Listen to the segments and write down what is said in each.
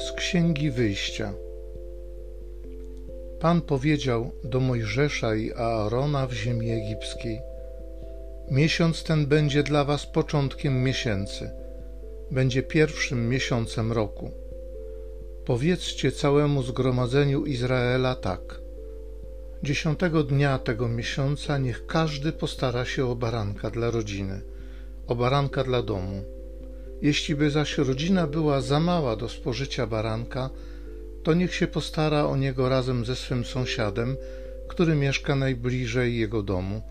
Z Księgi Wyjścia. Pan powiedział do Mojżesza i Aarona w ziemi egipskiej: Miesiąc ten będzie dla was początkiem miesięcy, będzie pierwszym miesiącem roku. Powiedzcie całemu zgromadzeniu Izraela tak. Dziesiątego dnia tego miesiąca niech każdy postara się o baranka dla rodziny, o baranka dla domu jeśli by zaś rodzina była za mała do spożycia baranka, to niech się postara o niego razem ze swym sąsiadem, który mieszka najbliżej jego domu,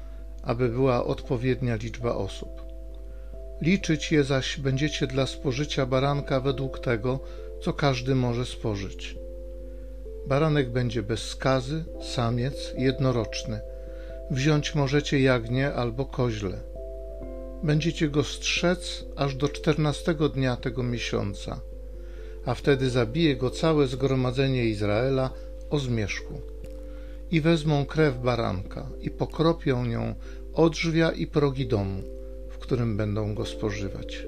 aby była odpowiednia liczba osób. Liczyć je zaś będziecie dla spożycia baranka według tego, co każdy może spożyć. Baranek będzie bez skazy, samiec, jednoroczny. Wziąć możecie jagnię albo koźle Będziecie go strzec aż do czternastego dnia tego miesiąca, a wtedy zabije go całe zgromadzenie Izraela o zmierzchu. I wezmą krew baranka i pokropią nią odrzwia i progi domu, w którym będą go spożywać.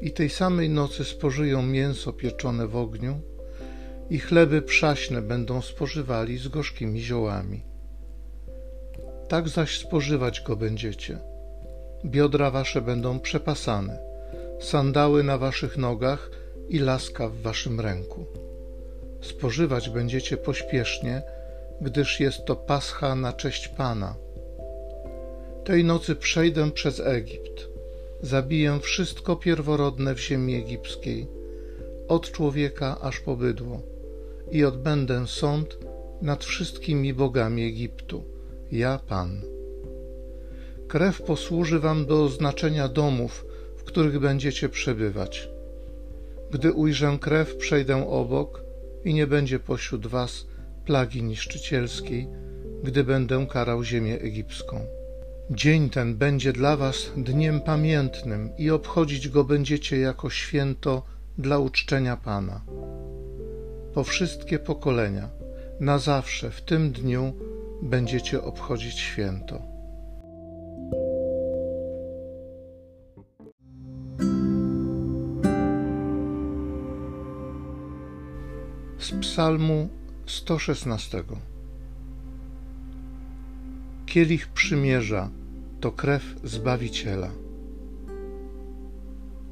I tej samej nocy spożyją mięso pieczone w ogniu i chleby przaśne będą spożywali z gorzkimi ziołami. Tak zaś spożywać go będziecie – biodra wasze będą przepasane, sandały na waszych nogach i laska w waszym ręku. Spożywać będziecie pośpiesznie, gdyż jest to pascha na cześć Pana. Tej nocy przejdę przez Egipt, zabiję wszystko pierworodne w ziemi egipskiej, od człowieka aż po bydło, i odbędę sąd nad wszystkimi bogami Egiptu. Ja Pan. Krew posłuży wam do oznaczenia domów, w których będziecie przebywać. Gdy ujrzę krew, przejdę obok i nie będzie pośród was plagi niszczycielskiej, gdy będę karał ziemię egipską. Dzień ten będzie dla was dniem pamiętnym i obchodzić go będziecie jako święto dla uczczenia Pana. Po wszystkie pokolenia, na zawsze w tym dniu będziecie obchodzić święto. Z Psalmu 116. Kielich przymierza to krew Zbawiciela.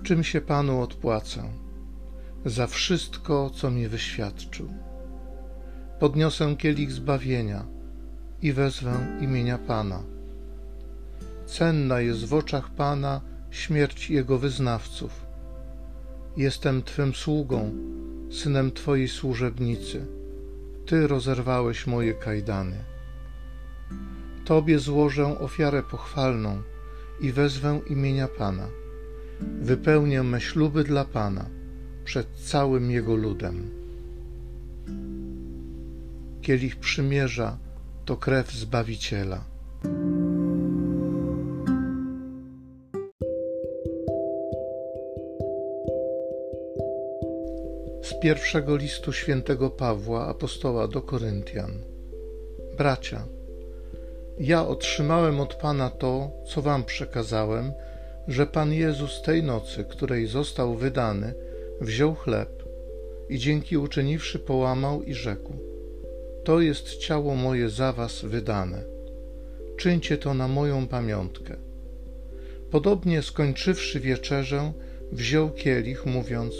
Czym się Panu odpłacę? Za wszystko, co mi wyświadczył. Podniosę kielich zbawienia i wezwę imienia Pana. Cenna jest w oczach Pana śmierć Jego wyznawców. Jestem Twym sługą, synem Twojej służebnicy. Ty rozerwałeś moje kajdany. Tobie złożę ofiarę pochwalną i wezwę imienia Pana. Wypełnię me śluby dla Pana przed całym Jego ludem. Kielich przymierza to krew Zbawiciela. Pierwszego listu świętego Pawła, apostoła do Koryntian. Bracia, ja otrzymałem od Pana to, co Wam przekazałem, że Pan Jezus tej nocy, której został wydany, wziął chleb i dzięki uczyniwszy połamał i rzekł: To jest ciało moje za Was wydane. Czyńcie to na moją pamiątkę. Podobnie skończywszy wieczerzę, wziął kielich, mówiąc: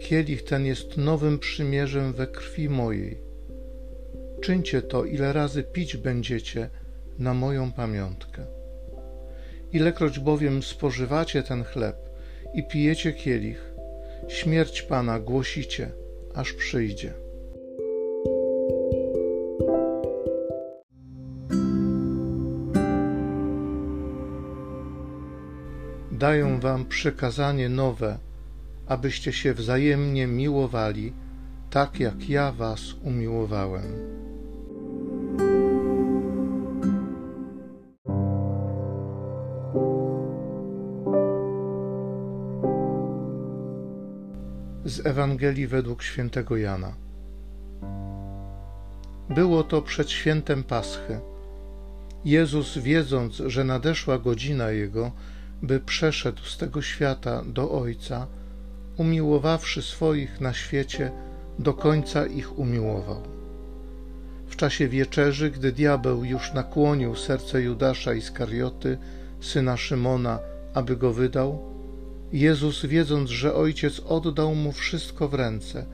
Kielich ten jest nowym przymierzem we krwi mojej. Czyńcie to, ile razy pić będziecie na moją pamiątkę. Ilekroć bowiem spożywacie ten chleb i pijecie kielich, śmierć Pana głosicie, aż przyjdzie. Daję wam przekazanie nowe, abyście się wzajemnie miłowali, tak jak ja was umiłowałem. Z Ewangelii według świętego Jana. Było to przed świętem Paschy. Jezus, wiedząc, że nadeszła godzina Jego, by przeszedł z tego świata do Ojca, umiłowawszy swoich na świecie, do końca ich umiłował. W czasie wieczerzy, gdy diabeł już nakłonił serce Judasza Iskarioty, syna Szymona, aby go wydał, Jezus, wiedząc, że Ojciec oddał mu wszystko w ręce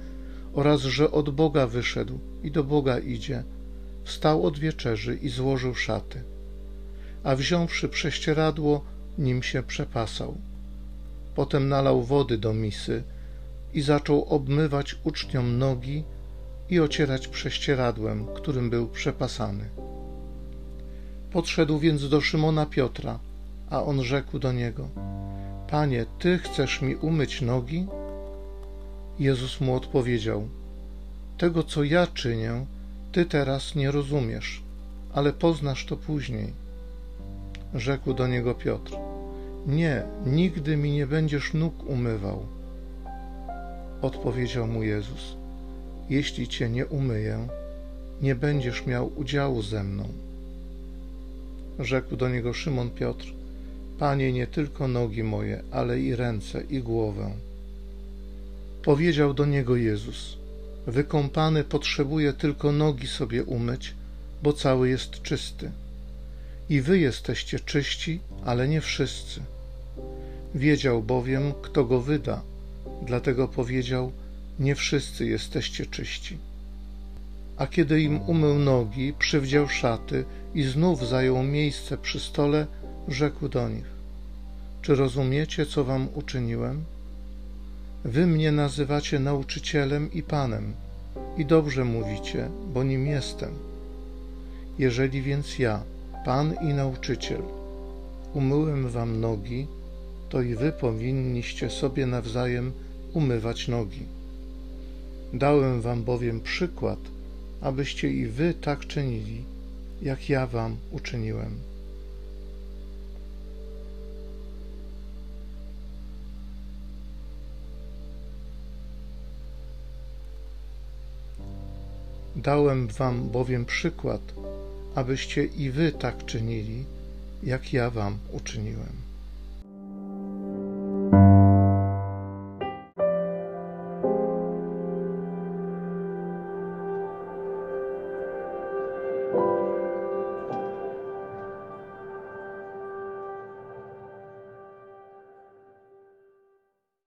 oraz że od Boga wyszedł i do Boga idzie, wstał od wieczerzy i złożył szaty, a wziąwszy prześcieradło, nim się przepasał. Potem nalał wody do misy i zaczął obmywać uczniom nogi i ocierać prześcieradłem, którym był przepasany. Podszedł więc do Szymona Piotra, a on rzekł do niego: Panie, ty chcesz mi umyć nogi? Jezus mu odpowiedział: Tego, co ja czynię, ty teraz nie rozumiesz, ale poznasz to później. Rzekł do niego Piotr: Nie, nigdy mi nie będziesz nóg umywał. Odpowiedział mu Jezus: Jeśli cię nie umyję, nie będziesz miał udziału ze mną. Rzekł do niego Szymon Piotr: Panie, nie tylko nogi moje, ale i ręce i głowę. Powiedział do niego Jezus: Wykąpany potrzebuje tylko nogi sobie umyć, bo cały jest czysty. I wy jesteście czyści, ale nie wszyscy. Wiedział bowiem, kto go wyda, dlatego powiedział: Nie wszyscy jesteście czyści. A kiedy im umył nogi, przywdział szaty i znów zajął miejsce przy stole, rzekł do nich: Czy rozumiecie, co wam uczyniłem? Wy mnie nazywacie nauczycielem i panem, i dobrze mówicie, bo nim jestem. Jeżeli więc ja, pan i nauczyciel, umyłem wam nogi, to i wy powinniście sobie nawzajem umywać nogi. Dałem wam bowiem przykład, abyście i wy tak czynili, jak ja wam uczyniłem. Dałem wam bowiem przykład, abyście i wy tak czynili, jak ja wam uczyniłem.